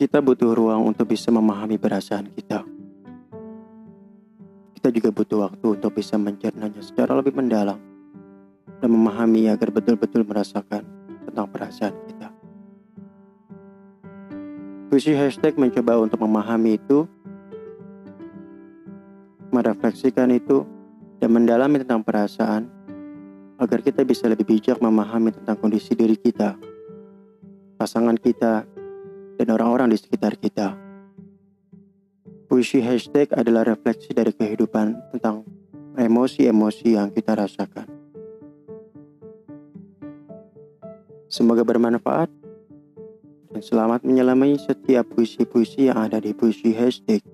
Kita butuh ruang untuk bisa memahami perasaan kita. Kita juga butuh waktu untuk bisa mencernanya secara lebih mendalam dan memahami agar betul-betul merasakan tentang perasaan kita. Puisi hashtag mencoba untuk memahami itu, merefleksikan itu, dan mendalami tentang perasaan agar kita bisa lebih bijak memahami tentang kondisi diri kita, pasangan kita, dan orang-orang di sekitar kita. Puisi hashtag adalah refleksi dari kehidupan tentang emosi-emosi yang kita rasakan. Semoga bermanfaat dan selamat menyelami setiap puisi-puisi yang ada di puisi hashtag.